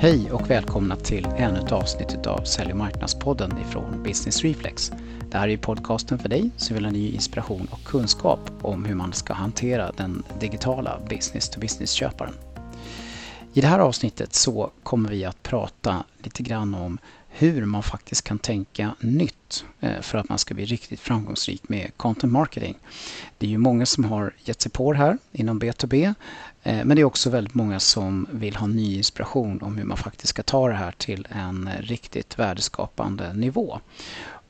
Hej och välkomna till ännu ett avsnitt av Sälj och marknadspodden ifrån Business Reflex. Det här är podcasten för dig som vill ha ny inspiration och kunskap om hur man ska hantera den digitala business-to-business-köparen. I det här avsnittet så kommer vi att prata lite grann om hur man faktiskt kan tänka nytt eh, för att man ska bli riktigt framgångsrik med content marketing. Det är ju många som har gett sig på det här inom B2B Eh, men det är också väldigt många som vill ha ny inspiration om hur man faktiskt ska ta det här till en riktigt värdeskapande nivå.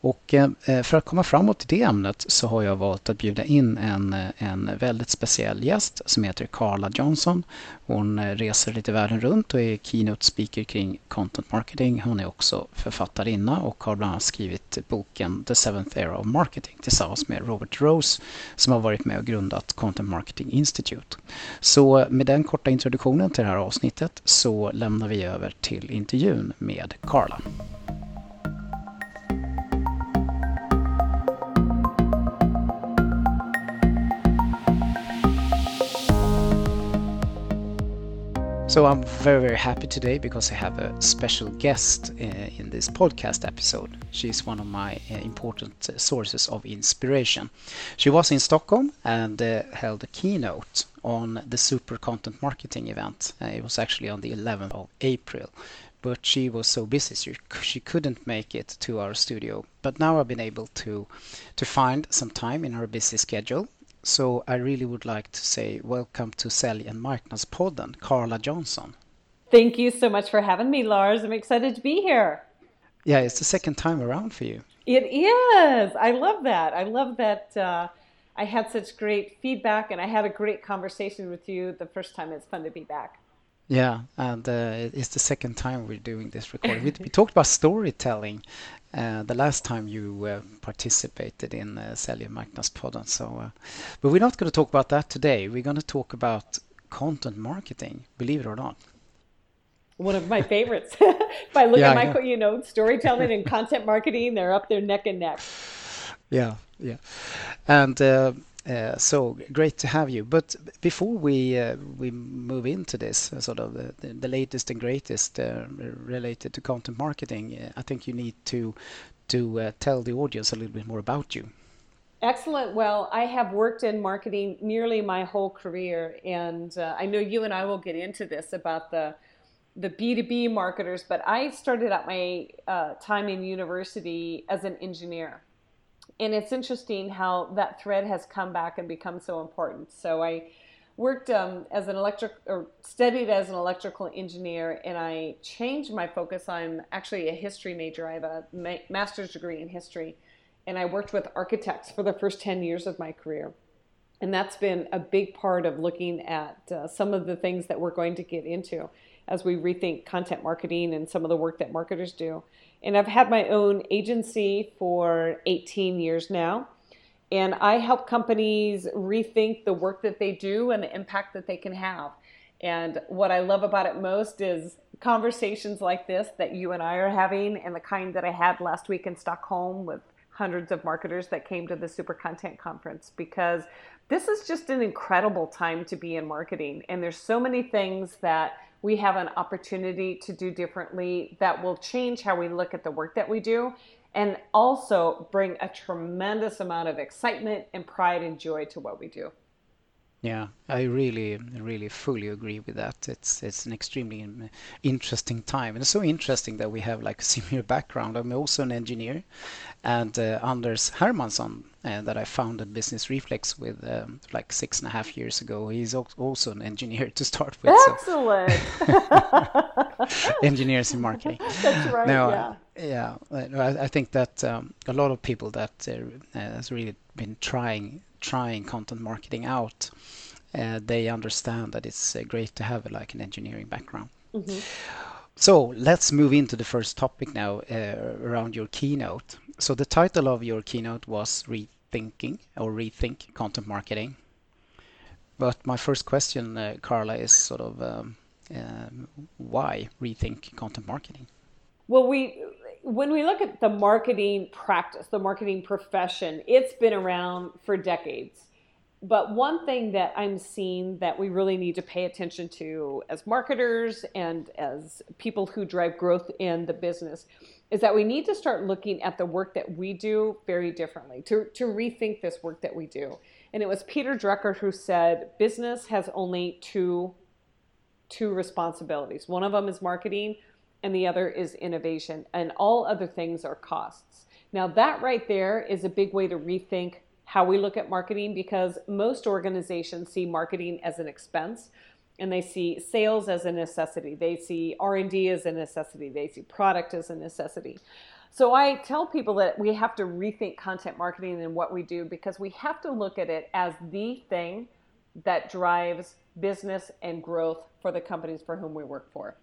Och eh, eh, för att komma framåt i det ämnet så har jag valt att bjuda in en, eh, en väldigt speciell gäst som heter Carla Johnson. Hon reser lite världen runt och är keynote speaker kring content marketing. Hon är också författarinna och har bland annat skrivit boken The Seventh Era of Marketing tillsammans med Robert Rose som har varit med och grundat Content Marketing Institute. Så med den korta introduktionen till det här avsnittet så lämnar vi över till intervjun med Carla. So I'm very, very happy today because I have a special guest uh, in this podcast episode. She's one of my uh, important sources of inspiration. She was in Stockholm and uh, held a keynote on the Super Content Marketing event. Uh, it was actually on the 11th of April. But she was so busy, she, she couldn't make it to our studio. But now I've been able to to find some time in her busy schedule so I really would like to say welcome to Sälj and Marknadspodden, Carla Johnson. Thank you so much for having me, Lars. I'm excited to be here. Yeah, it's the second time around for you. It is. I love that. I love that uh, I had such great feedback and I had a great conversation with you the first time. It's fun to be back. Yeah, and uh, it's the second time we're doing this recording. we, we, talked about storytelling the last time you uh, participated in uh, Sälj Marknadspodden. So, uh, but we're not going to talk about that today. We're going to talk about content marketing. Believe it or not. One of my favorites. if I look yeah, at my, you know, storytelling and content marketing, they're up there neck and neck. Yeah, yeah, and uh, uh, so great to have you. But before we uh, we move into this uh, sort of the, latest and greatest uh, related to content marketing, uh, I think you need to to uh, tell the audience a little bit more about you. Excellent. Well, I have worked in marketing nearly my whole career, and I know you and I will get into this about the the B2B marketers, but I started out my time in university as an engineer and it's interesting how that thread has come back and become so important. So I worked um, as an electric or studied as an electrical engineer, and I changed my focus. I'm actually a history major. I have a ma- master's degree in history, and I worked with architects for the first ten years of my career. And that's been a big part of looking at uh, some of the things that we're going to get into as we rethink content marketing and some of the work that marketers do. And I've had my own agency for 18 years now. And I help companies rethink the work that they do and the impact that they can have. And what I love about it most is conversations like this that you and I are having, and the kind that I had last week in Stockholm with hundreds of marketers that came to the Super Content Conference because this is just an incredible time to be in marketing. And there's so many things that we have an opportunity to do differently that will change how we look at the work that we do and also bring a tremendous amount of excitement and pride and joy to what we do. Yeah, I really, really fully agree with that. It's it's an extremely interesting time, and it's so interesting that we have like a similar background. I'm also an engineer, and uh, Anders Hermansson uh, that I founded Business Reflex with um, like six and a half years ago. He's also an engineer to start with. Excellent. So. Engineers in marketing. That's right. No, yeah. yeah, I, I think that um, a lot of people that uh, has really been trying trying content marketing out, uh, they understand that it's uh, great to have like an engineering background. Mm-hmm. So let's move into the first topic now uh, around your keynote. So the title of your keynote was Rethinking or Rethink Content Marketing. But my first question, uh, Carla, is sort of um, uh, why rethink content marketing? Well, we when we look at the marketing practice, the marketing profession, it's been around for decades. but one thing that I'm seeing that we really need to pay attention to as marketers and as people who drive growth in the business is that we need to start looking at the work that we do very differently, to, to rethink this work that we do. And it was Peter Drucker who said business has only two, two responsibilities. One of them is marketing, and the other is innovation, and all other things are costs. Now, that right there is a big way to rethink how we look at marketing because most organizations see marketing as an expense and they see sales as a necessity. They see r&d as a necessity. They see product as a necessity. So i tell people that we have to rethink content marketing and what we do because we have to look at it as the thing that drives business and growth for the companies for whom we work for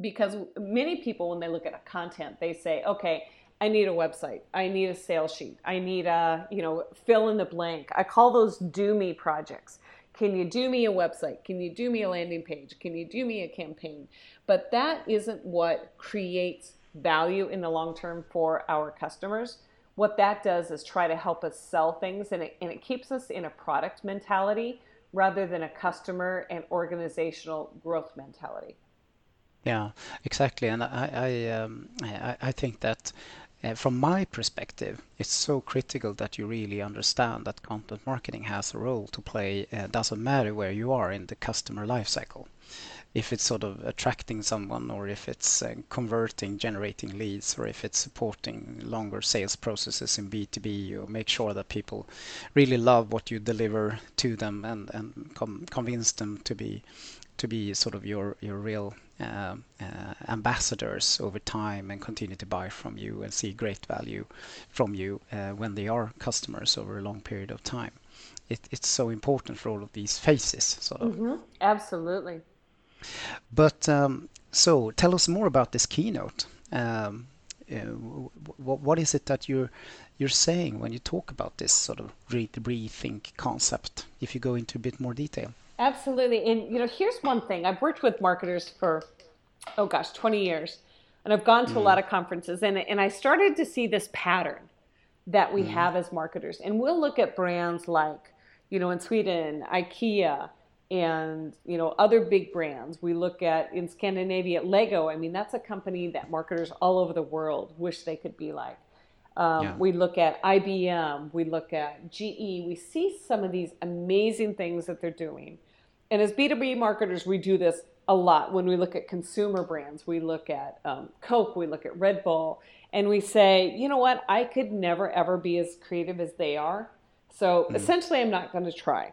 because many people when they look at a content they say okay I need a website. I need a sales sheet. I need a, you know, fill in the blank. I call those do me projects. Can you do me a website? Can you do me a landing page? Can you do me a campaign? But that isn't what creates value in the long term for our customers. What that does is try to help us sell things and it, and it keeps us in a product mentality rather than a customer and organizational growth mentality. Yeah, exactly. And I, I, um, I, I think that uh, from my perspective, it's so critical that you really understand that content marketing has a role to play. Uh, doesn't matter where you are in the customer lifecycle. If it's sort of attracting someone, or if it's uh, converting, generating leads, or if it's supporting longer sales processes in B2B, you make sure that people really love what you deliver to them and, and com- convince them to be to be sort of your your real uh, uh, ambassadors over time and continue to buy from you and see great value from you uh, when they are customers over a long period of time. It, it's so important for all of these phases. Of. Mm-hmm. Absolutely. But um, so tell us more about this keynote. Um, uh, what, what is it that you're you're saying when you talk about this sort of re- rethink concept? If you go into a bit more detail. Absolutely. And you know, here's one thing. I've worked with marketers for oh gosh, 20 years. And I've gone to mm. a lot of conferences and and I started to see this pattern that we mm. have as marketers. And we'll look at brands like, you know, in Sweden, IKEA and, you know, other big brands. We look at in Scandinavia Lego. I mean, that's a company that marketers all over the world wish they could be like. Um, yeah. We look at IBM, we look at GE, we see some of these amazing things that they're doing. And as B2B marketers, we do this a lot. When we look at consumer brands, we look at um, Coke, we look at Red Bull, and we say, you know what, I could never ever be as creative as they are. So mm. essentially, I'm not going to try.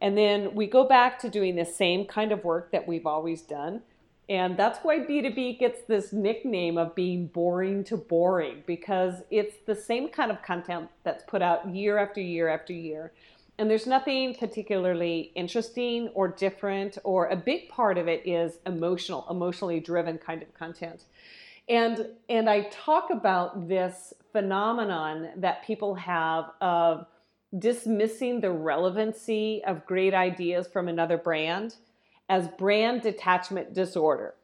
And then we go back to doing the same kind of work that we've always done. And that's why B2B gets this nickname of being boring to boring because it's the same kind of content that's put out year after year after year and there's nothing particularly interesting or different or a big part of it is emotional emotionally driven kind of content. And and i talk about this phenomenon that people have of dismissing the relevancy of great ideas from another brand as brand detachment disorder.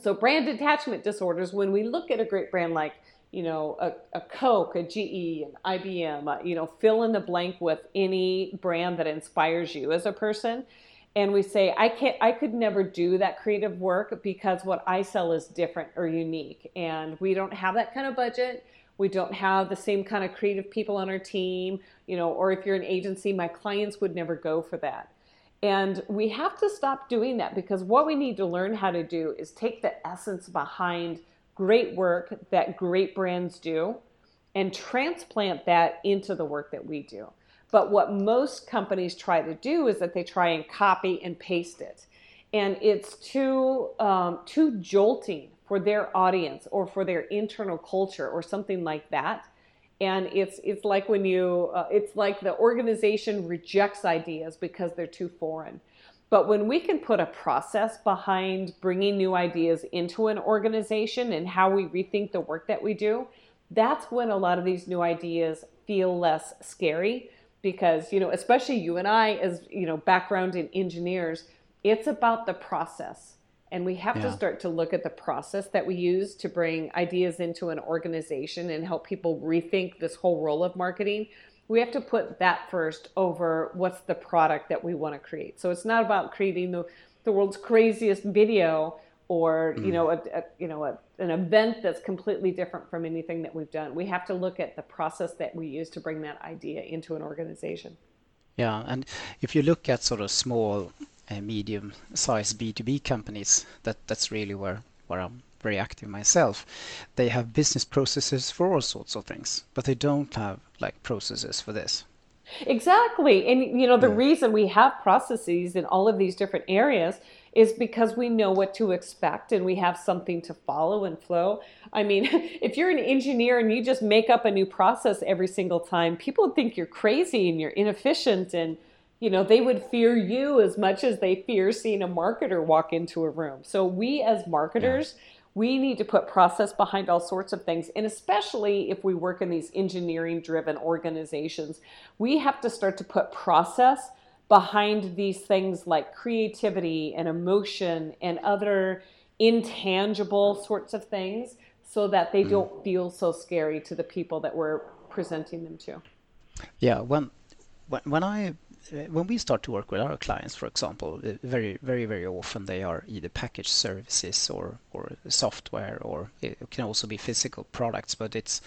So brand detachment disorders when we look at a great brand like you know, a, a Coke, a GE, an IBM, uh, you know, fill in the blank with any brand that inspires you as a person. And we say, I can't, I could never do that creative work because what I sell is different or unique. And we don't have that kind of budget. We don't have the same kind of creative people on our team, you know, or if you're an agency, my clients would never go for that. And we have to stop doing that because what we need to learn how to do is take the essence behind great work that great brands do and transplant that into the work that we do. But what most companies try to do is that they try and copy and paste it. And it's too, um, too jolting for their audience or for their internal culture or something like that. And it's, it's like when you, uh, it's like the organization rejects ideas because they're too foreign. But when we can put a process behind bringing new ideas into an organization and how we rethink the work that we do, that's when a lot of these new ideas feel less scary because, you know, especially you and I as, you know, background in engineers, it's about the process. And we have yeah. to start to look at the process that we use to bring ideas into an organization and help people rethink this whole role of marketing we have to put that first over what's the product that we want to create. So it's not about creating the, the world's craziest video or mm. you know a, a you know a, an event that's completely different from anything that we've done. We have to look at the process that we use to bring that idea into an organization. Yeah, and if you look at sort of small, uh, medium-sized B2B companies, that that's really where where I'm very active myself. They have business processes for all sorts of things, but they don't have like processes for this. Exactly. And you know, the yeah. reason we have processes in all of these different areas is because we know what to expect and we have something to follow and flow. I mean, if you're an engineer and you just make up a new process every single time, people would think you're crazy and you're inefficient and you know, they would fear you as much as they fear seeing a marketer walk into a room. So we as marketers, yeah we need to put process behind all sorts of things. And especially if we work in these engineering driven organizations, we have to start to put process behind these things like creativity and emotion and other intangible sorts of things so that they mm. don't feel so scary to the people that we're presenting them to. Yeah, when when I when we start to work with our clients, for example, uh, very, very, very often they are either packaged services or, or software, or it can also be physical products, but it's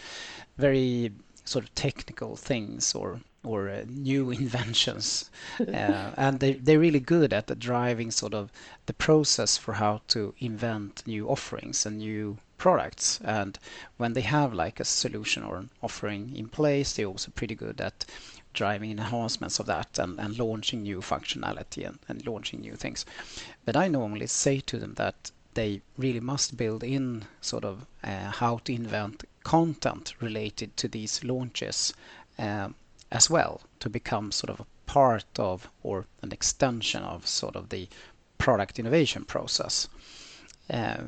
very sort of technical things or or uh, new inventions, uh, and they they're really good at the driving sort of the process for how to invent new offerings and new products. And when they have like a solution or an offering in place, they're also pretty good at driving enhancements of that and, launching new functionality and, and launching new things. But I normally say to them that they really must build in sort of uh, how to invent content related to these launches um, as well to become sort of a part of or an extension of sort of the product innovation process. Uh,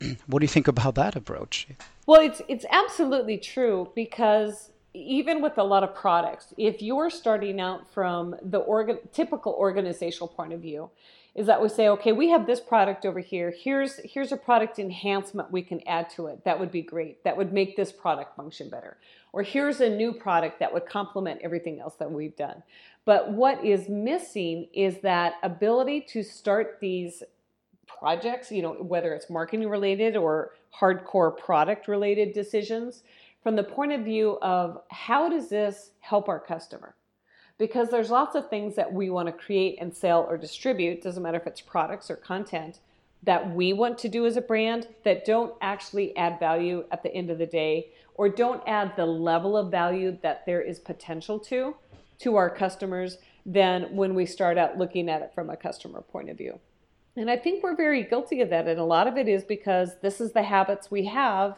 what do you think about that approach? Well, it's it's absolutely true because even with a lot of products, if you're starting out from the typical organizational point of view, is that we say, okay, we have this product over here. Here's here's a product enhancement we can add to it. That would be great. That would make this product function better. Or here's a new product that would complement everything else that we've done. But what is missing is that ability to start these projects, you know, whether it's marketing related or hardcore product related decisions from the point of view of how does this help our customer? Because there's lots of things that we want to create and sell or distribute, doesn't matter if it's products or content, that we want to do as a brand that don't actually add value at the end of the day or don't add the level of value that there is potential to to our customers than when we start out looking at it from a customer point of view. And I think we're very guilty of that. And a lot of it is because this is the habits we have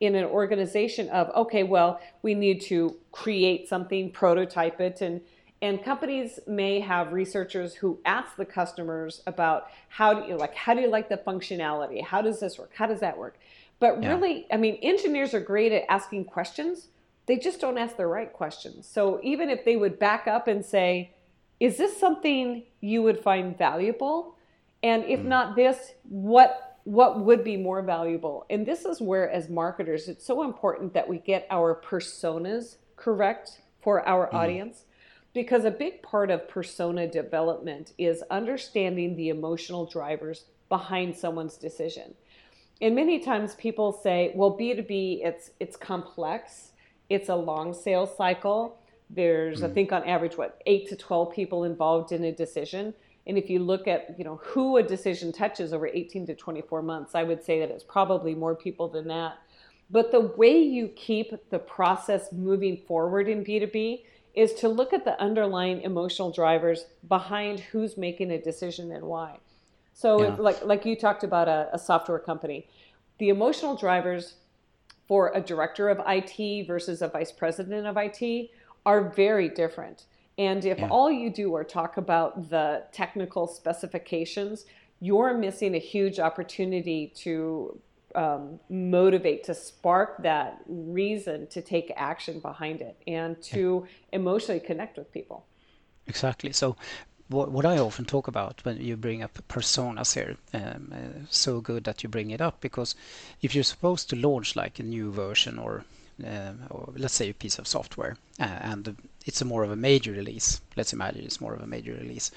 in an organization of okay well we need to create something prototype it. And and companies may have researchers who ask the customers about how do you like how do you like the functionality? How does this work? How does that work? But yeah. really i mean engineers are great at asking questions. They just don't ask the right questions. So even if they would back up and say is this something you would find valuable? And if mm. not this what what would be more valuable. And this is where, as marketers, it's so important that we get our personas correct for our mm. audience because a big part of persona development is understanding the emotional drivers behind someone's decision. And many times people say, well, B2B, it's it's complex, it's a long sales cycle. There's, mm. I think on average, what, eight to 12 people involved in a decision. And if you look at, you know, who a decision touches over 18 to 24 months, I would say that it's probably more people than that. But the way you keep the process moving forward in B2B is to look at the underlying emotional drivers behind who's making a decision and why. So, yeah. like like you talked about a, a software company, the emotional drivers for a director of IT versus a vice president of IT are very different. And if yeah. all you do are talk about the technical specifications, you're missing a huge opportunity to um, motivate, to spark that reason to take action behind it and to emotionally connect with people. Exactly. So, what, what I often talk about when you bring up personas here, um, uh, so good that you bring it up because if you're supposed to launch like a new version or let's say a piece of software, uh, and it's a more of a major release. Let's imagine it's more of a major release.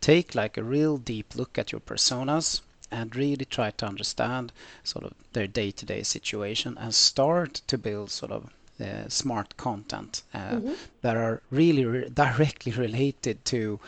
Take like a real deep look at your personas and really try to understand sort of their day-to-day situation and start to build sort of uh, smart content uh, mm-hmm. that are really re- directly related to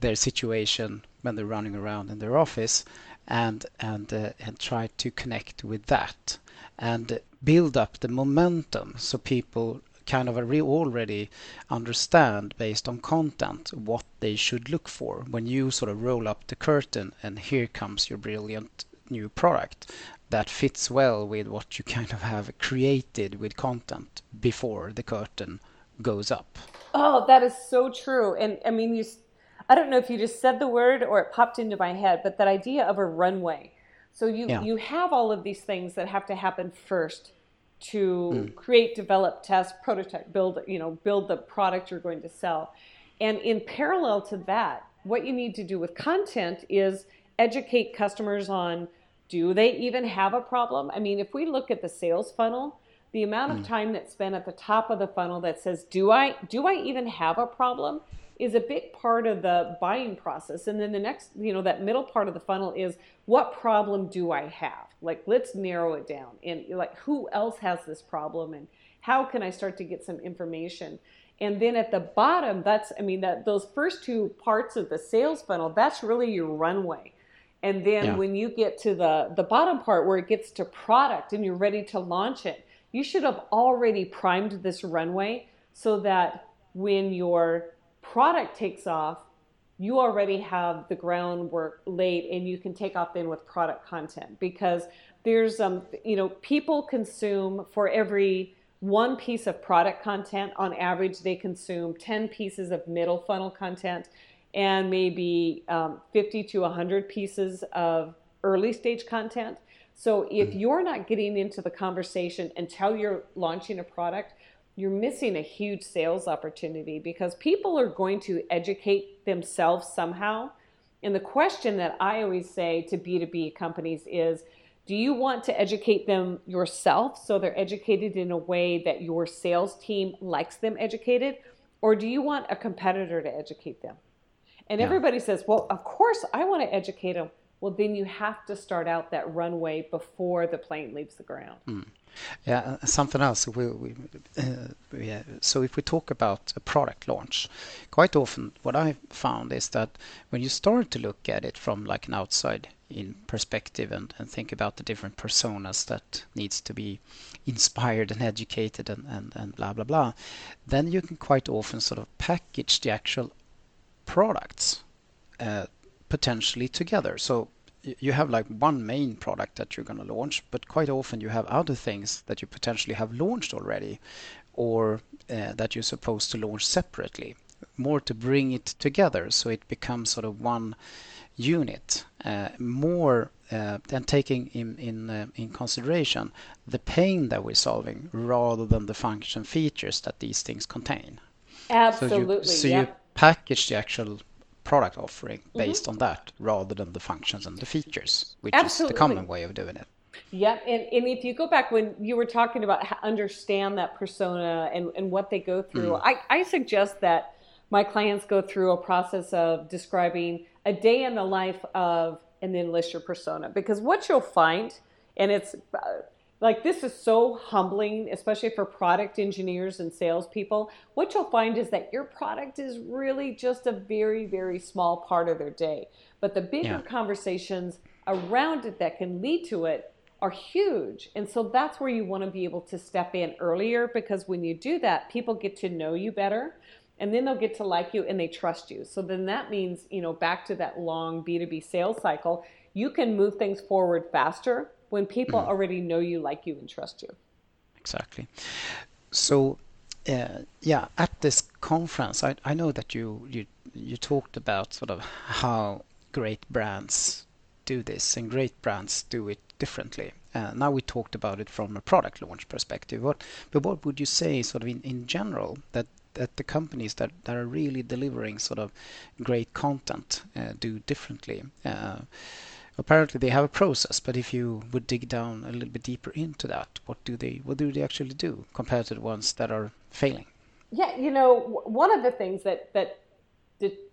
their situation when they're running around in their office and and uh, and try to connect with that and build up the momentum so people kind of already understand based on content what they should look for when you sort of roll up the curtain and here comes your brilliant new product that fits well with what you kind of have created with content before the curtain goes up. Oh, that is so true. And I mean, you, I don't know if you just said the word or it popped into my head, but that idea of a runway. So you yeah. you have all of these things that have to happen first to mm. create, develop, test, prototype, build, you know, build the product you're going to sell. And in parallel to that, what you need to do with content is educate customers on do they even have a problem? I mean, if we look at the sales funnel, the amount of mm. time that's spent at the top of the funnel that says, "Do I do I even have a problem?" Is a big part of the buying process. And then the next, you know, that middle part of the funnel is what problem do I have? Like, let's narrow it down. And like, who else has this problem? And how can I start to get some information? And then at the bottom, that's, I mean, that those first two parts of the sales funnel, that's really your runway. And then yeah. when you get to the, the bottom part where it gets to product and you're ready to launch it, you should have already primed this runway so that when your product takes off, you already have the groundwork laid and you can take off then with product content because there's um you know people consume for every one piece of product content on average they consume 10 pieces of middle funnel content and maybe um, 50 to 100 pieces of early stage content so if mm-hmm. you're not getting into the conversation until you're launching a product you're missing a huge sales opportunity because people are going to educate themselves somehow. And the question that I always say to B2B companies is do you want to educate them yourself so they're educated in a way that your sales team likes them educated? Or do you want a competitor to educate them? And yeah. everybody says, well, of course I want to educate them. Well, then you have to start out that runway before the plane leaves the ground. Mm. Yeah, something else. Uh. So if we talk about a product launch, quite often what I found is that when you start to look at it from like an outside in perspective and, think about the different personas that needs to be inspired and educated and, and, and blah blah blah, then you can quite often sort of package the actual products uh, potentially together. So you have like one main product that you're going to launch, but quite often you have other things that you potentially have launched already or uh, that you're supposed to launch separately. More to bring it together so it becomes sort of one unit. Uh, more uh, than taking in in, uh, in consideration the pain that we're solving rather than the function features that these things contain. Absolutely. So you, so yeah. you package the actual product offering mm-hmm. based mm-hmm. on that rather than the functions and the features, which Absolutely. is the common way of doing it. Yeah, and, and if you go back when you were talking about how understand that persona and, and what they go through, mm. I, I suggest that my clients go through a process of describing a day in the life of, and then list your persona. Because what you'll find, and it's uh, like this is so humbling, especially for product engineers and salespeople. What you'll find is that your product is really just a very, very small part of their day. But the bigger yeah. conversations around it that can lead to it are huge. And so that's where you want to be able to step in earlier because when you do that, people get to know you better and then they'll get to like you and they trust you. So then that means, you know, back to that long B2B sales cycle, you can move things forward faster when people mm. already know you, like you, and trust you. Exactly. So, uh, yeah, at this conference, I, I know that you, you you talked about sort of how great brands do this, and great brands do it differently. Uh, now we talked about it from a product launch perspective. What, but what would you say, sort of in, in general, that that the companies that, that are really delivering sort of great content uh, do differently? Uh, apparently they have a process, but if you would dig down a little bit deeper into that, what do they what do they actually do compared to the ones that are failing? Yeah, you know, one of the things that that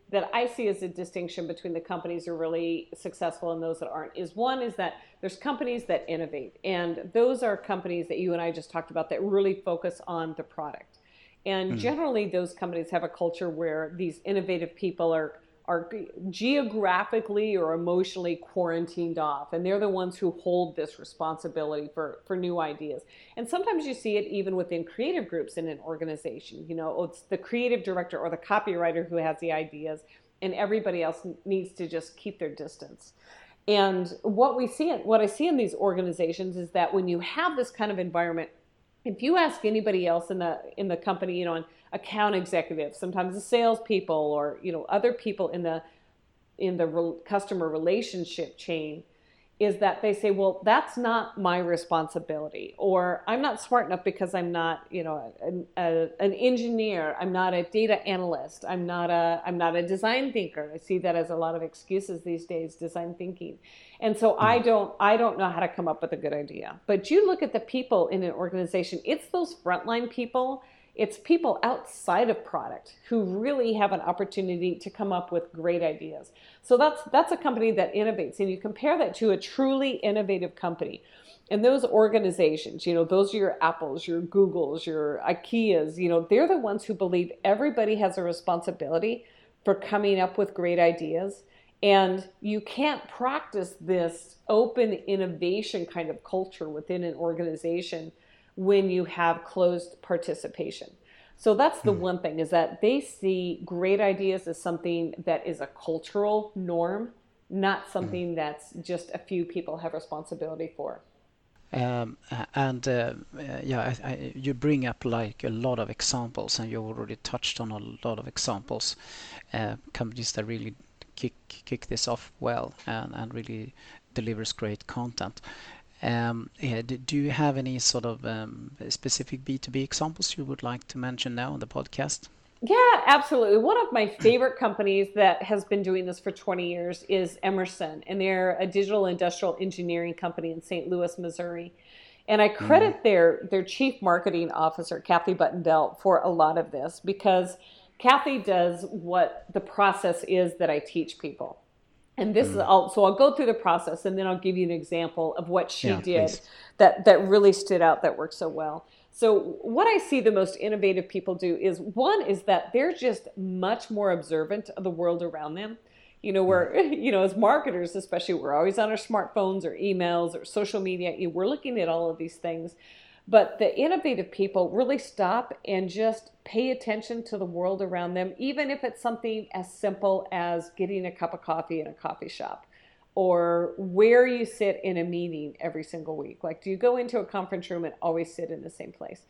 that I see as a distinction between the companies who are really successful and those that aren't is one is that there's companies that innovate, and those are companies that you and I just talked about that really focus on the product. And mm-hmm. generally, those companies have a culture where these innovative people are are geographically or emotionally quarantined off and they're the ones who hold this responsibility for for new ideas. And sometimes you see it even within creative groups in an organization you know oh, it's the creative director or the copywriter who has the ideas and everybody else needs to just keep their distance. And what we see what i see in these organizations is that when you have this kind of environment if you ask anybody else in the in the company you know account executives, sometimes the salespeople, or you know other people in the in the re- customer relationship chain, is that they say, well, that's not my responsibility, or I'm not smart enough because I'm not you know an, a, an engineer, I'm not a data analyst, I'm not a I'm not a design thinker. I see that as a lot of excuses these days, design thinking. And so mm. I don't I don't know how to come up with a good idea. But you look at the people in an organization, it's those frontline people it's people outside of product who really have an opportunity to come up with great ideas. So that's that's a company that innovates and you compare that to a truly innovative company. And those organizations, you know, those are your Apples, your Googles, your IKEAs, you know, they're the ones who believe everybody has a responsibility for coming up with great ideas. And you can't practice this open innovation kind of culture within an organization when you have closed participation. So that's the mm. one thing is that they see great ideas as something that is a cultural norm, not hmm. something mm. that's just a few people have responsibility for. Um, and uh, yeah, I, I, you bring up like a lot of examples, and you already touched on a lot of examples. Uh, companies that really kick kick this off well and, and really delivers great content. Um, yeah, do you have any sort of um, specific B2B examples you would like to mention now on the podcast? Yeah, absolutely. One of my favorite companies that has been doing this for 20 years is Emerson, and they're a digital industrial engineering company in St. Louis, Missouri. And I credit mm. their their chief marketing officer, Kathy Button Bell, for a lot of this because Kathy does what the process is that I teach people. And this mm. is all, so I'll go through the process and then I'll give you an example of what she yeah, did please. that that really stood out that worked so well. So what I see the most innovative people do is one is that they're just much more observant of the world around them. You know, we're you know as marketers especially we're always on our smartphones or emails or social media. You know, we're looking at all of these things but the innovative people really stop and just pay attention to the world around them, even if it's something as simple as getting a cup of coffee in a coffee shop or where you sit in a meeting every single week. Like, do you go into a conference room and always sit in the same place?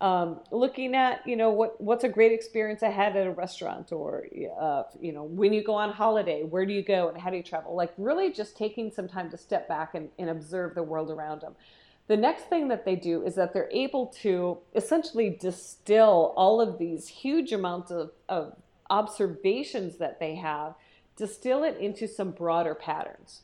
Um, looking at you know what what's a great experience I had at a restaurant or uh, you know when you go on holiday where do you go and how do you travel like really just taking some time to step back and, and observe the world around them the next thing that they do is that they're able to essentially distill all of these huge amounts of, of observations that they have, distill it into some broader patterns.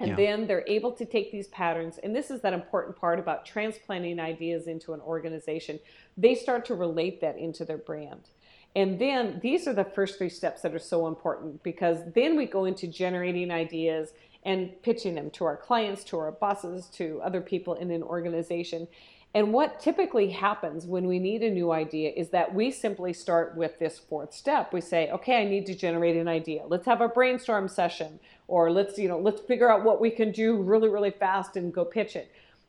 And yeah. then they're able to take these patterns, and this is that important part about transplanting ideas into an organization. They start to relate that into their brand. And then these are the first three steps that are so important because then we go into generating ideas and pitching them to our clients, to our bosses, to other people in an organization. And what typically happens when we need a new idea is that we simply start with this fourth step. We say, "Okay, I need to generate an idea. Let's have a brainstorm session or let's, you know, let's figure out what we can do really really fast and go pitch it."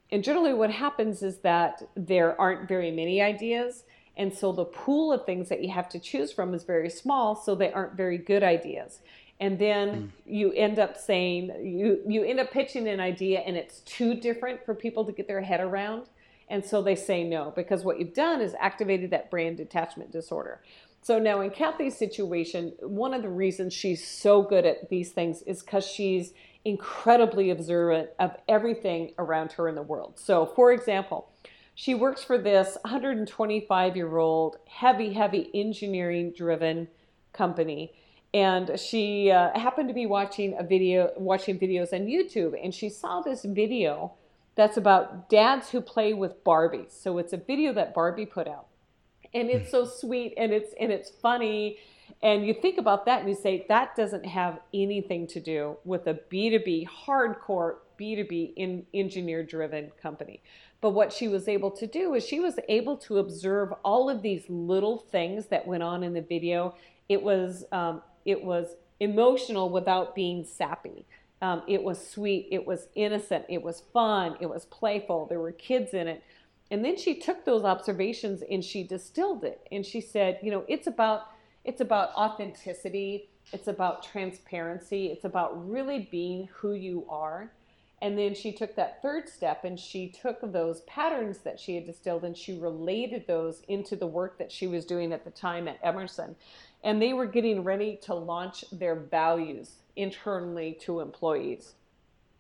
And generally what happens is that there aren't very many ideas. And so the pool of things that you have to choose from is very small, so they aren't very good ideas and then mm. you end up saying you you end up pitching an idea and it's too different for people to get their head around. And so they say no because what you've done is activated that brand detachment disorder. So now in kathy's situation one of the reasons she's so good at these things is because she's incredibly observant of everything around her in the world. So for example she works for this 125 year old heavy heavy engineering driven company and she uh, happened to be watching a video, watching videos on YouTube, and she saw this video that's about dads who play with Barbies. So it's a video that Barbie put out, and it's so sweet and it's and it's funny. And you think about that and you say that doesn't have anything to do with a B2B hardcore B2B in engineer driven company. But what she was able to do is she was able to observe all of these little things that went on in the video. It was um, it was emotional without being sappy. Um, it was sweet. It was innocent. It was fun. It was playful. There were kids in it. And then she took those observations and she distilled it. And she said, you know, it's about it's about authenticity. It's about transparency. It's about really being who you are. And then she took that third step and she took those patterns that she had distilled and she related those into the work that she was doing at the time at Emerson. And they were getting ready to launch their values internally to employees.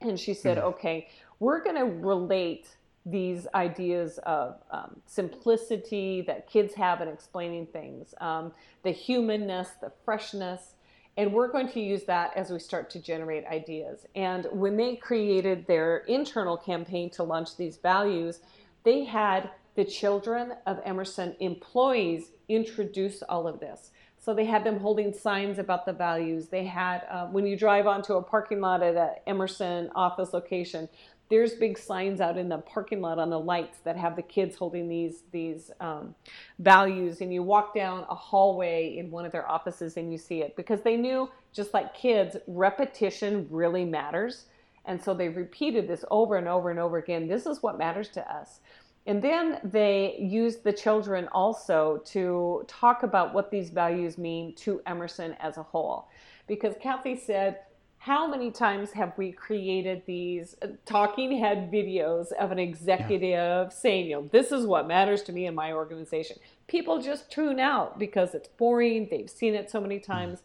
And she said, mm-hmm. okay, we're going to relate these ideas of um, simplicity that kids have in explaining things, um, the humanness, the freshness, and we're going to use that as we start to generate ideas. And when they created their internal campaign to launch these values, they had the children of Emerson employees introduce all of this. So they had them holding signs about the values. They had, uh, when you drive onto a parking lot at an Emerson office location, there's big signs out in the parking lot on the lights that have the kids holding these these um, values. And you walk down a hallway in one of their offices and you see it because they knew just like kids repetition really matters. And so they repeated this over and over and over again. This is what matters to us and then they used the children also to talk about what these values mean to emerson as a whole because kathy said how many times have we created these talking head videos of an executive yeah. saying, you know, this is what matters to me in my organization? People just tune out because it's boring. They've seen it so many mm-hmm. times.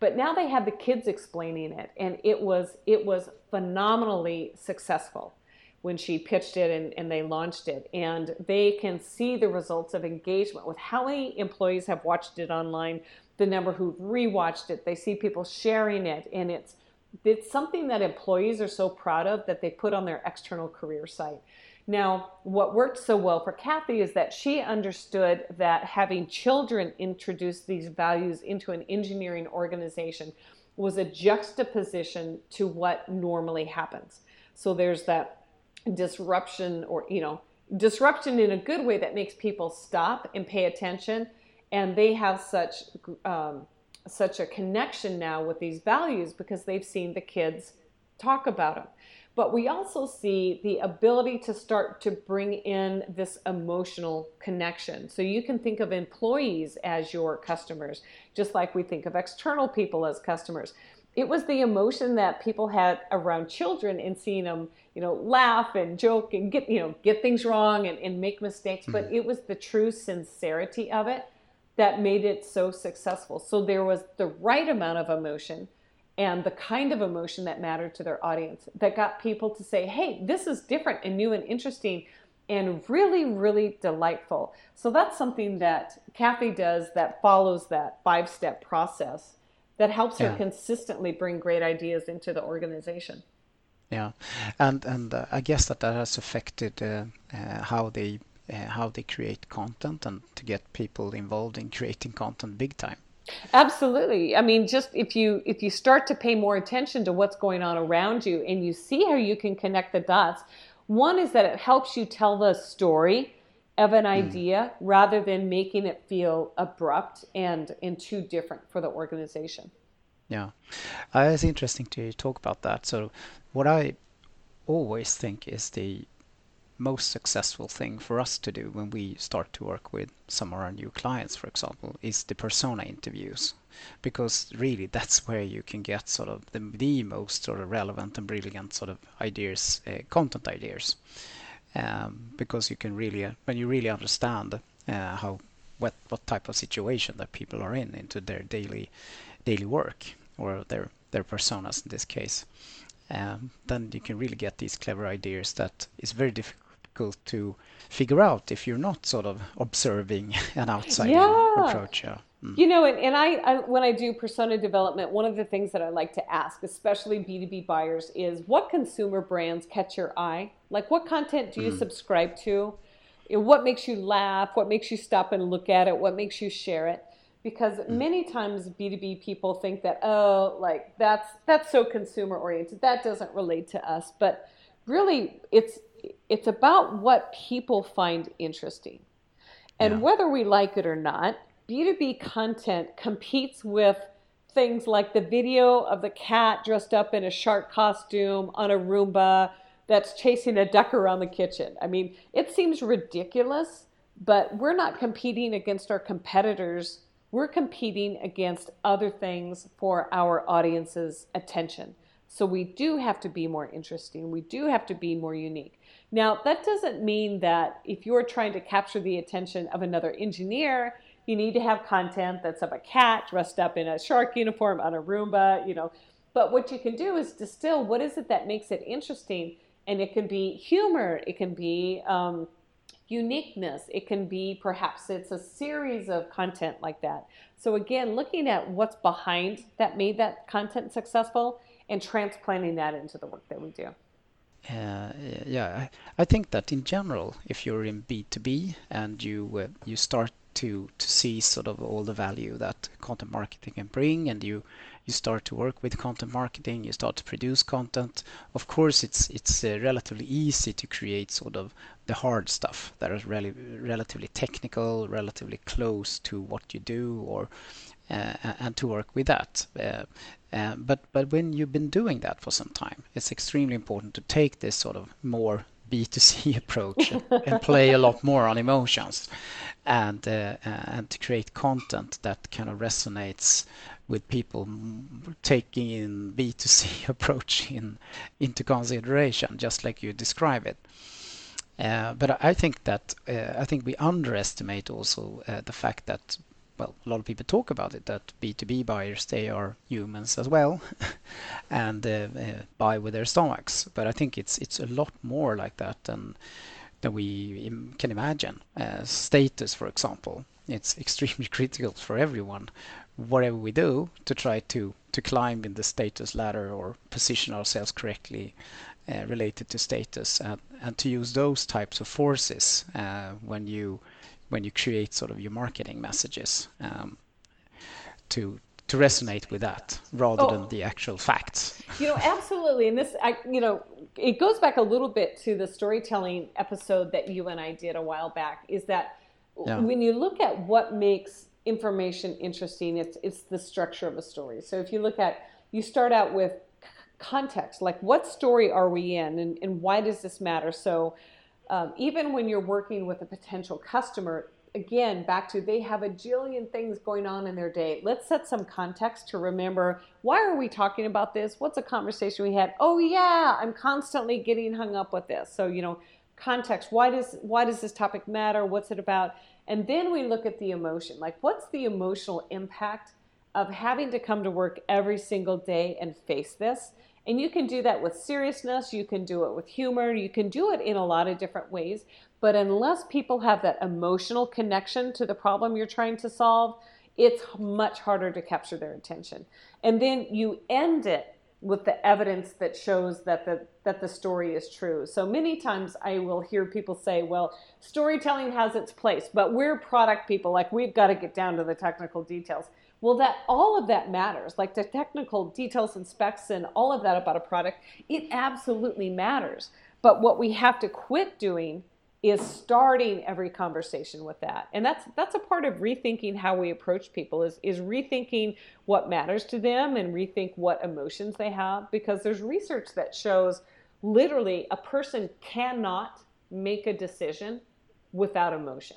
But now they had the kids explaining it, and it was it was phenomenally successful when she pitched it and, and they launched it. And they can see the results of engagement with how many employees have watched it online, the number who've rewatched it. They see people sharing it, and it's it's something that employees are so proud of that they put on their external career site. Now, what worked so well for Kathy is that she understood that having children introduce these values into an engineering organization was a juxtaposition to what normally happens. So there's that disruption or, you know, disruption in a good way that makes people stop and pay attention. And they have such um, such a connection now with these values because they've seen the kids talk about them. But we also see the ability to start to bring in this emotional connection. So you can think of employees as your customers, just like we think of external people as customers. It was the emotion that people had around children and seeing them, you know, laugh and joke and get, you know, get things wrong and, and make mistakes. Mm-hmm. But it was the true sincerity of it that made it so successful. So there was the right amount of emotion and the kind of emotion that mattered to their audience that got people to say, hey, this is different and new and interesting and really, really delightful. So that's something that Kathy does that follows that five step process that helps yeah. her consistently bring great ideas into the organization. Yeah, and and uh, I guess that that has affected uh, uh, how they uh, how they create content and to get people involved in creating content big time absolutely i mean just if you if you start to pay more attention to what's going on around you and you see how you can connect the dots one is that it helps you tell the story of an hmm. idea mm. rather than making it feel abrupt and and too different for the organization yeah uh, it's interesting to talk about that so what i always think is the most successful thing for us to do when we start to work with some of our new clients, for example, is the persona interviews. Because really, that's where you can get sort of the, the most sort of relevant and brilliant sort of ideas, uh, content ideas. Um, because you can really, uh, when you really understand uh, how what what type of situation that people are in into their daily daily work or their their personas in this case, um, then you can really get these clever ideas that is very difficult to figure out if you're not sort of observing an outside yeah. approach. Yeah. Mm. You know, and, and I, I, when I do persona development, one of the things that I like to ask, especially B2B buyers, is what consumer brands catch your eye? Like, what content do you mm. subscribe to? What makes you laugh? What makes you stop and look at it? What makes you share it? Because mm. many times B2B people think that, oh, like that's that's so consumer oriented. That doesn't relate to us. But really, it's it's about what people find interesting. And yeah. whether we like it or not, B2B content competes with things like the video of the cat dressed up in a shark costume on a Roomba that's chasing a duck around the kitchen. I mean, it seems ridiculous, but we're not competing against our competitors. We're competing against other things for our audience's attention. So we do have to be more interesting. We do have to be more unique. Now, that doesn't mean that if you're trying to capture the attention of another engineer, you need to have content that's of a cat dressed up in a shark uniform on a Roomba, you know. But what you can do is distill what is it that makes it interesting. And it can be humor, it can be um, uniqueness, it can be perhaps it's a series of content like that. So, again, looking at what's behind that made that content successful and transplanting that into the work that we do. Uh, yeah, I, think that in general, if you're in B2B and you uh, you start to to see sort of all the value that content marketing can bring and you you start to work with content marketing you start to produce content of course it's it's uh, relatively easy to create sort of the hard stuff that is really relatively technical relatively close to what you do or uh, and to work with that uh, uh, but but when you've been doing that for some time it's extremely important to take this sort of more B2C approach and play a lot more on emotions and uh, and to create content that kind of resonates with people taking in B2C approach in into consideration just like you describe it. Uh, but I think that uh, I think we underestimate also uh, the fact that well, a lot of people talk about it that B2B buyers they are humans as well, and buy with their stomachs. But I think it's it's a lot more like that than than we can imagine. Status, for example, it's extremely critical for everyone, whatever we do, to try to to climb in the status ladder or position ourselves correctly related to status, and and to use those types of forces uh, when you when you create sort of your marketing messages um, to to resonate with that rather oh, than the actual facts. You know, absolutely. And this, I, you know, it goes back a little bit to the storytelling episode that you and I did a while back. Is that yeah. when you look at what makes information interesting, it's it's the structure of a story. So if you look at, you start out with context, like what story are we in, and, and why does this matter? So um, even when you're working with a potential customer, again, back to they have a jillion things going on in their day. Let's set some context to remember why are we talking about this? What's a conversation we had? Oh yeah, I'm constantly getting hung up with this. So, you know, context, why does why does this topic matter? What's it about? And then we look at the emotion. Like what's the emotional impact of having to come to work every single day and face this? And you can do that with seriousness, you can do it with humor, you can do it in a lot of different ways. But unless people have that emotional connection to the problem you're trying to solve, it's much harder to capture their attention. And then you end it with the evidence that shows that the that the story is true. So many times I will hear people say, "Well, storytelling has its place, but we're product people, like we've got to get down to the technical details." Well, that all of that matters, like the technical details and specs and all of that about a product, it absolutely matters. But what we have to quit doing is starting every conversation with that. And that's that's a part of rethinking how we approach people is is rethinking what matters to them and rethink what emotions they have because there's research that shows literally a person cannot make a decision without emotion.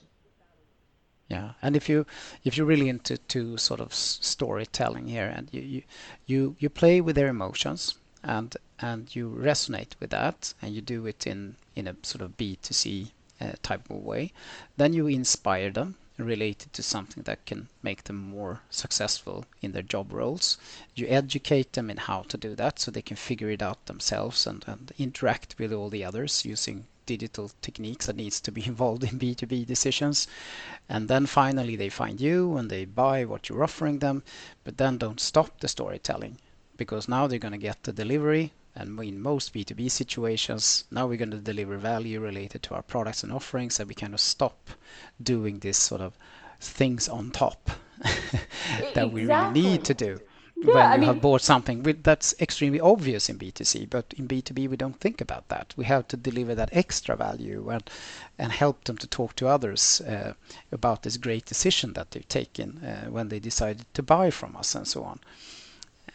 Yeah, and if you if you're really into to sort of storytelling here, and you you you, you play with their emotions, and and you resonate with that, and you do it in in a sort of B to C uh, type of way, then you inspire them, related to something that can make them more successful in their job roles. You educate them in how to do that so they can figure it out themselves and, and interact with all the others using digital techniques that needs to be involved in B2B decisions. And then finally they find you and they buy what you're offering them, but then don't stop the storytelling because now they're going to get the delivery and in most B2B situations, now we're going to deliver value related to our products and offerings, and we kind of stop doing this sort of things on top that we really need to do yeah, when I you mean, have bought something that's extremely obvious in B2C, but in B2B we don't think about that. We have to deliver that extra value and and help them to talk to others uh, about this great decision that they've taken uh, when they decided to buy from us and so on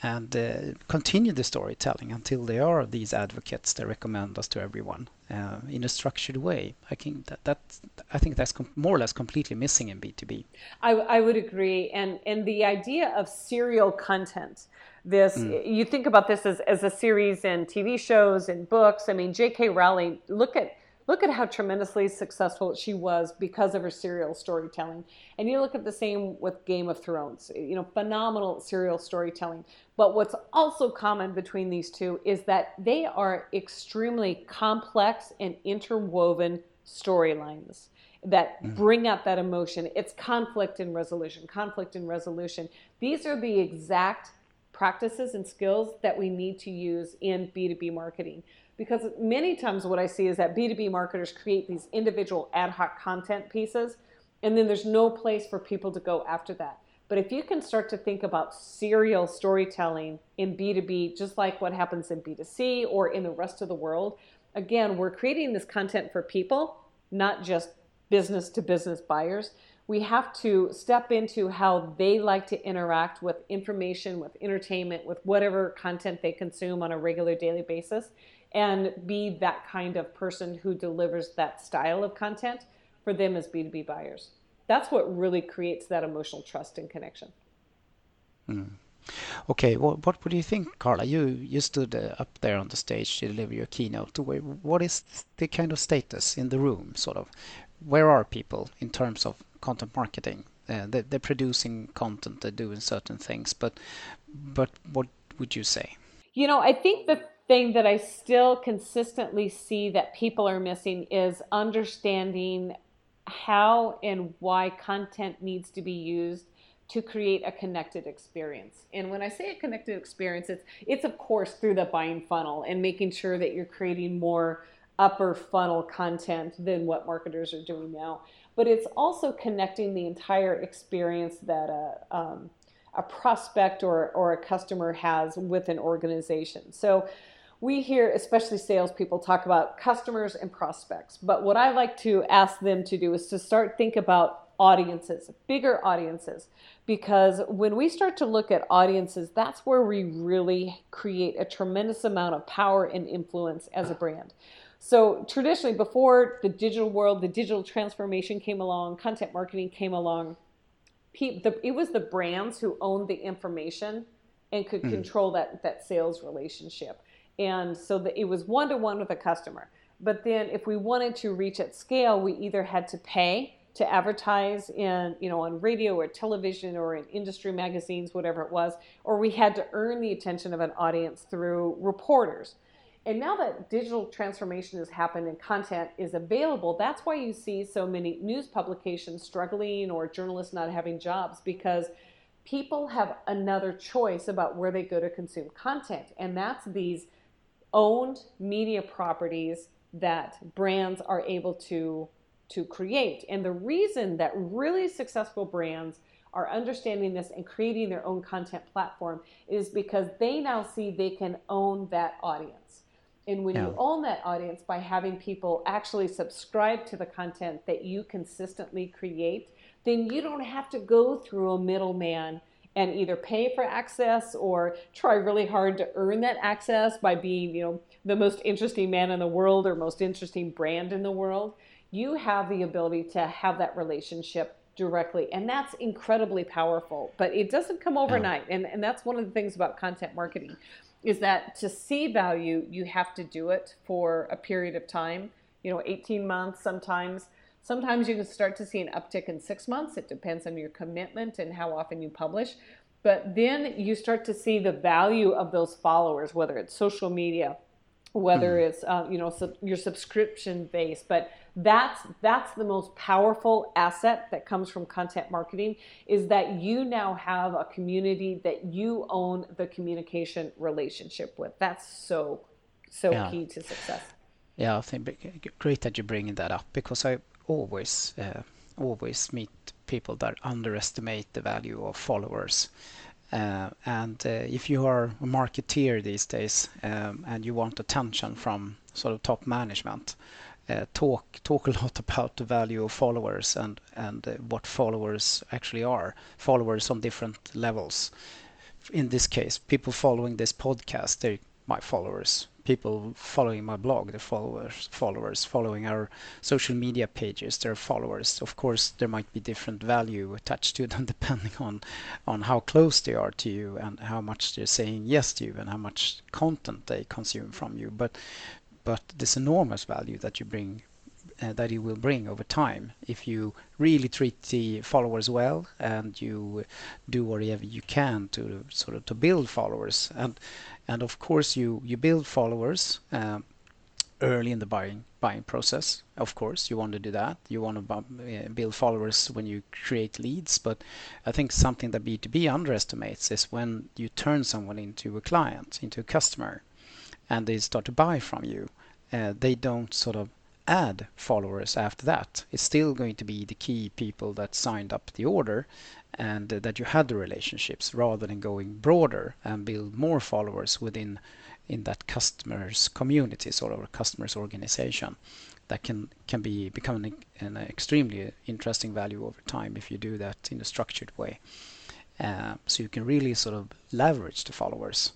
and uh, continue the storytelling until they are these advocates that recommend us to everyone uh, in a structured way. I think that, that I think that's more or less completely missing in B2B. I, I would agree, and and the idea of serial content. This mm. you think about this as, as a series in TV shows and books. I mean, J.K. Rowling. Look at look at how tremendously successful she was because of her serial storytelling. And you look at the same with Game of Thrones, you know, phenomenal serial storytelling. But what's also common between these two is that they are extremely complex and interwoven storylines that mm. bring up that emotion. It's conflict and resolution, conflict and resolution. These are the exact practices and skills that we need to use in B2B marketing because many times what I see is that B2B marketers create these individual ad hoc content pieces, and then there's no place for people to go after that. But if you can start to think about serial storytelling in B2B, just like what happens in B2C or in the rest of the world, again, we're creating this content for people, not just business to business buyers. We have to step into how they like to interact with information, with entertainment, with whatever content they consume on a regular daily basis and be that kind of person who delivers that style of content for them as B2B buyers. That's what really creates that emotional trust and connection. Mm. Okay, well, what would you think, Carla? You you stood uh, up there on the stage to deliver your keynote. What is the kind of status in the room, sort of? Where are people in terms of content marketing? Uh, they're, they're producing content, they're doing certain things, but but what would you say? You know, I think the thing that I still consistently see that people are missing is understanding how and why content needs to be used to create a connected experience. And when I say a connected experience, it's it's of course through the buying funnel and making sure that you're creating more upper funnel content than what marketers are doing now. But it's also connecting the entire experience that a um, a prospect or, or a customer has with an organization. So we hear, especially salespeople, talk about customers and prospects. But what I like to ask them to do is to start think about audiences, bigger audiences, because when we start to look at audiences, that's where we really create a tremendous amount of power and influence as a brand. So traditionally, before the digital world, the digital transformation came along, content marketing came along. It was the brands who owned the information and could mm. control that that sales relationship and so that it was one to one with a customer. But then if we wanted to reach at scale, we either had to pay to advertise in, you know, on radio or television or in industry magazines, whatever it was, or we had to earn the attention of an audience through reporters. And now that digital transformation has happened and content is available, that's why you see so many news publications struggling or journalists not having jobs because people have another choice about where they go to consume content. And that's these owned media properties that brands are able to to create. And the reason that really successful brands are understanding this and creating their own content platform is because they now see they can own that audience. And when yeah. you own that audience by having people actually subscribe to the content that you consistently create, then you don't have to go through a middleman and either pay for access or try really hard to earn that access by being, you know, the most interesting man in the world or most interesting brand in the world. You have the ability to have that relationship directly and that's incredibly powerful but it doesn't come overnight and, and that's one of the things about content marketing is that to see value you have to do it for a period of time you know 18 months sometimes Sometimes you can start to see an uptick in six months. It depends on your commitment and how often you publish. But then you start to see the value of those followers, whether it's social media, whether mm. it's uh, you know sub- your subscription base. But that's that's the most powerful asset that comes from content marketing is that you now have a community that you own the communication relationship with. That's so so yeah. key to success. Yeah, I think great that you're bringing that up because I always uh, always meet people that underestimate the value of followers. Uh, and uh, if you are a marketeer these days um, and you want attention from sort of top management, uh, talk talk a lot about the value of followers and and uh, what followers actually are. Followers on different levels. In this case, people following this podcast, they're my followers people following my blog, the followers, followers following our social media pages, their followers. Of course, there might be different value attached to them depending on on how close they are to you and how much they're saying yes to you and how much content they consume from you. But but this enormous value that you bring uh, that you will bring over time. If you really treat the followers well and you do whatever you can to sort of to build followers. And and of course you you build followers um, early in the buying buying process. Of course you want to do that. You want to uh, build followers when you create leads. But i think something that b2b underestimates is when you turn someone into a client into a customer and they start to buy from you uh, they don't sort of add followers after that. It's still going to be the key people that signed up the order and that you had the relationships rather than going broader and build more followers within in that customer's community, sort of a customer's organization. That can can be become an, an extremely interesting value over time if you do that in a structured way. Uh, so you can really sort of leverage the followers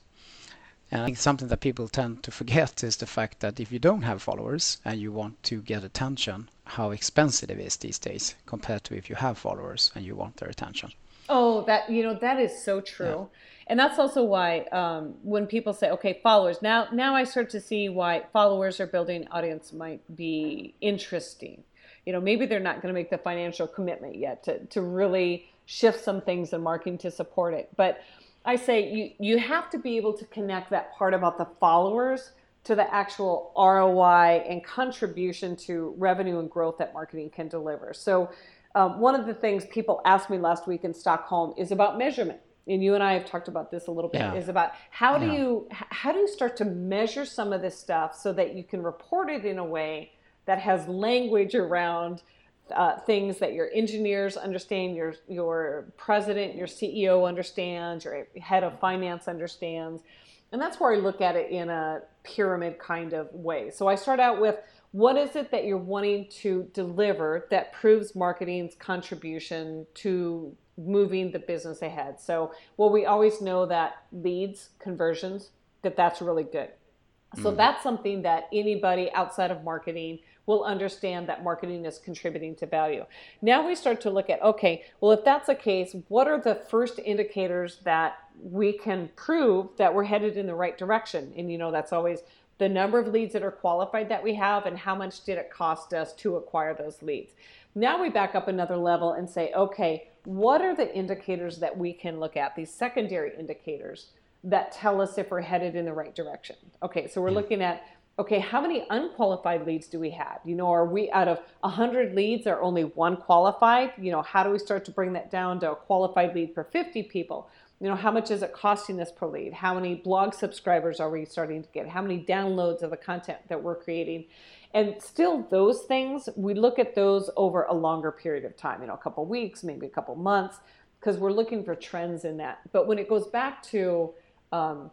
and I think something that people tend to forget is the fact that if you don't have followers and you want to get attention, how expensive it is these days compared to if you have followers and you want their attention. Oh, that you know that is so true, yeah. and that's also why um, when people say, "Okay, followers," now now I start to see why followers or building audience might be interesting. You know, maybe they're not going to make the financial commitment yet to to really shift some things in marketing to support it, but I say you you have to be able to connect that part about the followers to the actual ROI and contribution to revenue and growth that marketing can deliver. So, um, one of the things people asked me last week in Stockholm is about measurement. And you and I have talked about this a little bit. Yeah. Is about how do yeah. you how do you start to measure some of this stuff so that you can report it in a way that has language around uh, things that your engineers understand, your your president, your CEO understands, your head of finance understands, and that's where I look at it in a pyramid kind of way. So I start out with what is it that you're wanting to deliver that proves marketing's contribution to moving the business ahead. So well, we always know that leads, conversions, that that's really good. So mm. that's something that anybody outside of marketing will understand that marketing is contributing to value. Now we start to look at okay, well, if that's the case, what are the first indicators that we can prove that we're headed in the right direction? And you know, that's always the number of leads that are qualified that we have and how much did it cost us to acquire those leads. Now we back up another level and say, okay, what are the indicators that we can look at, these secondary indicators that tell us if we're headed in the right direction? Okay, so we're hmm. looking at okay, how many unqualified leads do we have? You know, are we out of 100 leads are only one qualified? You know, how do we start to bring that down to a qualified lead for 50 people? You know, how much is it costing us per lead? How many blog subscribers are we starting to get? How many downloads of the content that we're creating? And still, those things, we look at those over a longer period of time, you know, a couple weeks, maybe a couple months, because we're looking for trends in that. But when it goes back to um,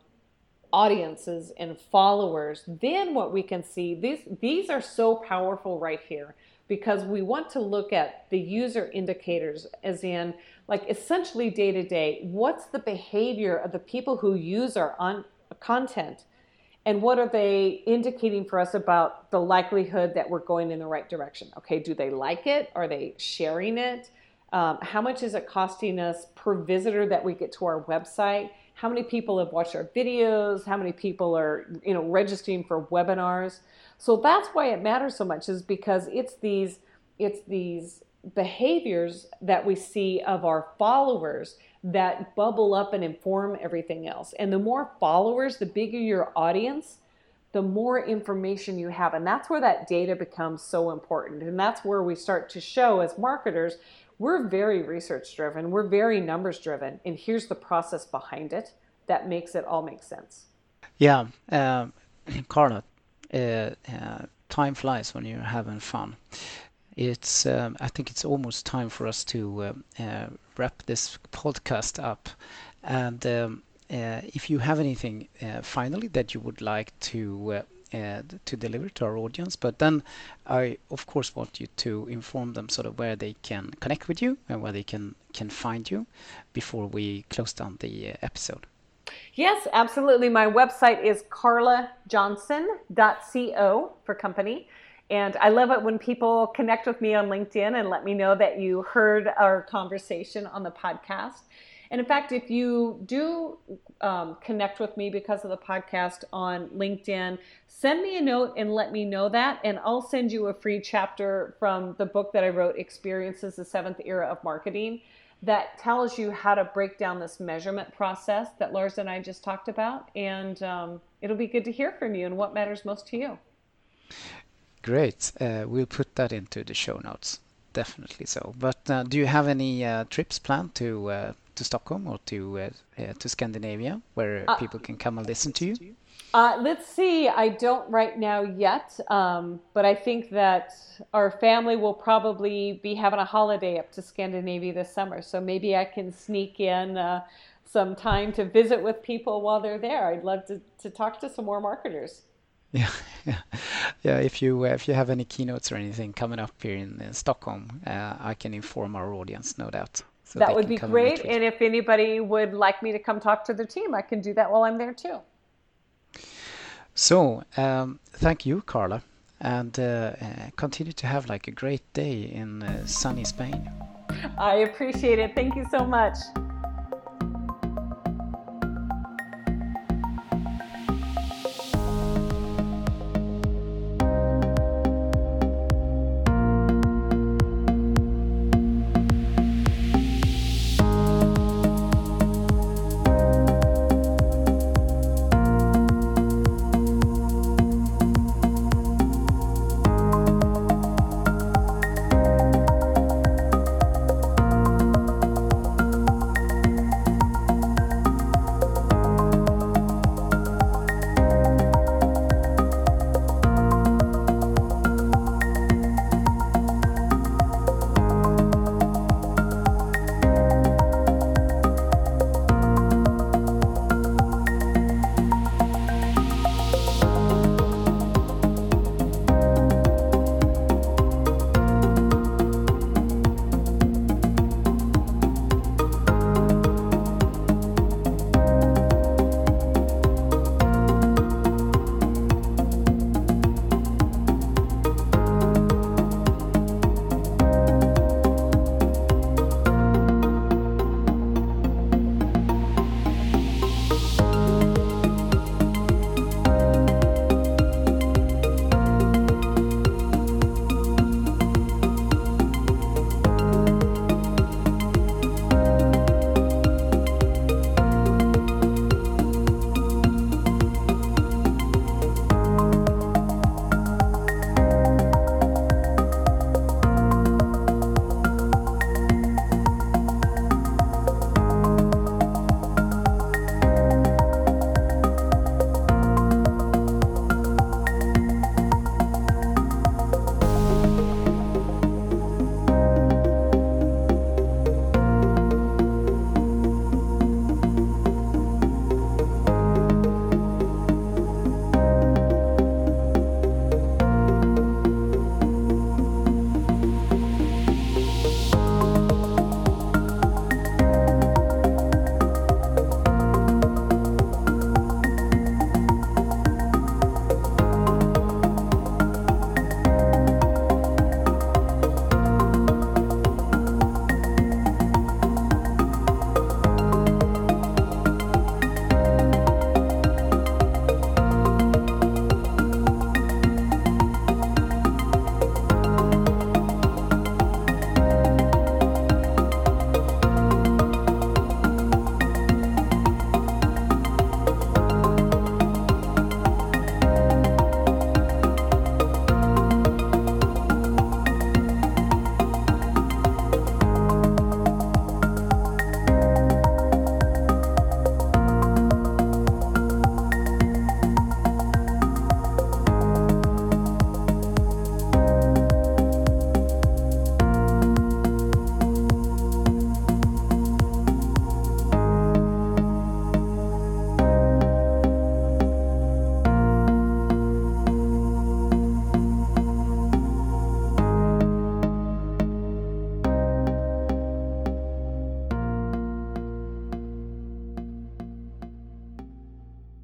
audiences and followers, then what we can see, these, these are so powerful right here because we want to look at the user indicators as in like essentially day to day, what's the behavior of the people who use our on, content and what are they indicating for us about the likelihood that we're going in the right direction? Okay, do they like it? Are they sharing it? Um, how much is it costing us per visitor that we get to our website? How many people have watched our videos, how many people are, you know, registering for webinars. So that's why it matters so much is because it's these it's these behaviors that we see of our followers that bubble up and inform everything else. And the more followers, the bigger your audience, the more information you have. And that's where that data becomes so important. And that's where we start to show as marketers, we're very research driven, we're very numbers driven. And here's the process behind it that makes it all make sense. Yeah. Uh, Carla, uh, uh, time flies when you're having fun it's um, I think it's almost time for us to uh, uh, wrap this podcast up. And um, uh, if you have anything uh, finally that you would like to Uh, to deliver to our audience, but then I of course want you to inform them sort of where they can connect with you and where they can can find you before we close down the uh, episode. Yes, absolutely. My website is carlajohnson.co for company. And I love it when people connect with me on LinkedIn and let me know that you heard our conversation on the podcast. And in fact, if you do um, connect with me because of the podcast on LinkedIn, send me a note and let me know that. And I'll send you a free chapter from the book that I wrote, Experiences the Seventh Era of Marketing, that tells you how to break down this measurement process that Lars and I just talked about. And um, it'll be good to hear from you and what matters most to you. Great. Uh, we'll put that into the show notes. Definitely so. But uh, do you have any uh, trips planned to uh, to Stockholm or to uh, uh, to Scandinavia where people can come and listen to you? let's see. I don't right now yet, um, but I think that our family will probably be having a holiday up to Scandinavia this summer. So maybe I can sneak in some time to visit with people while they're there. I'd love to, to talk to some more marketers. Yeah, yeah, yeah. If you uh, if you have any keynotes or anything coming up here in, in Stockholm, uh, I can inform our audience, no doubt. So that would be great. And, and if anybody would like me to come talk to the team, I can do that while I'm there too. So, um, thank you, Carla, and uh, uh continue to have like a great day in uh, sunny Spain. I appreciate it. Thank you so much.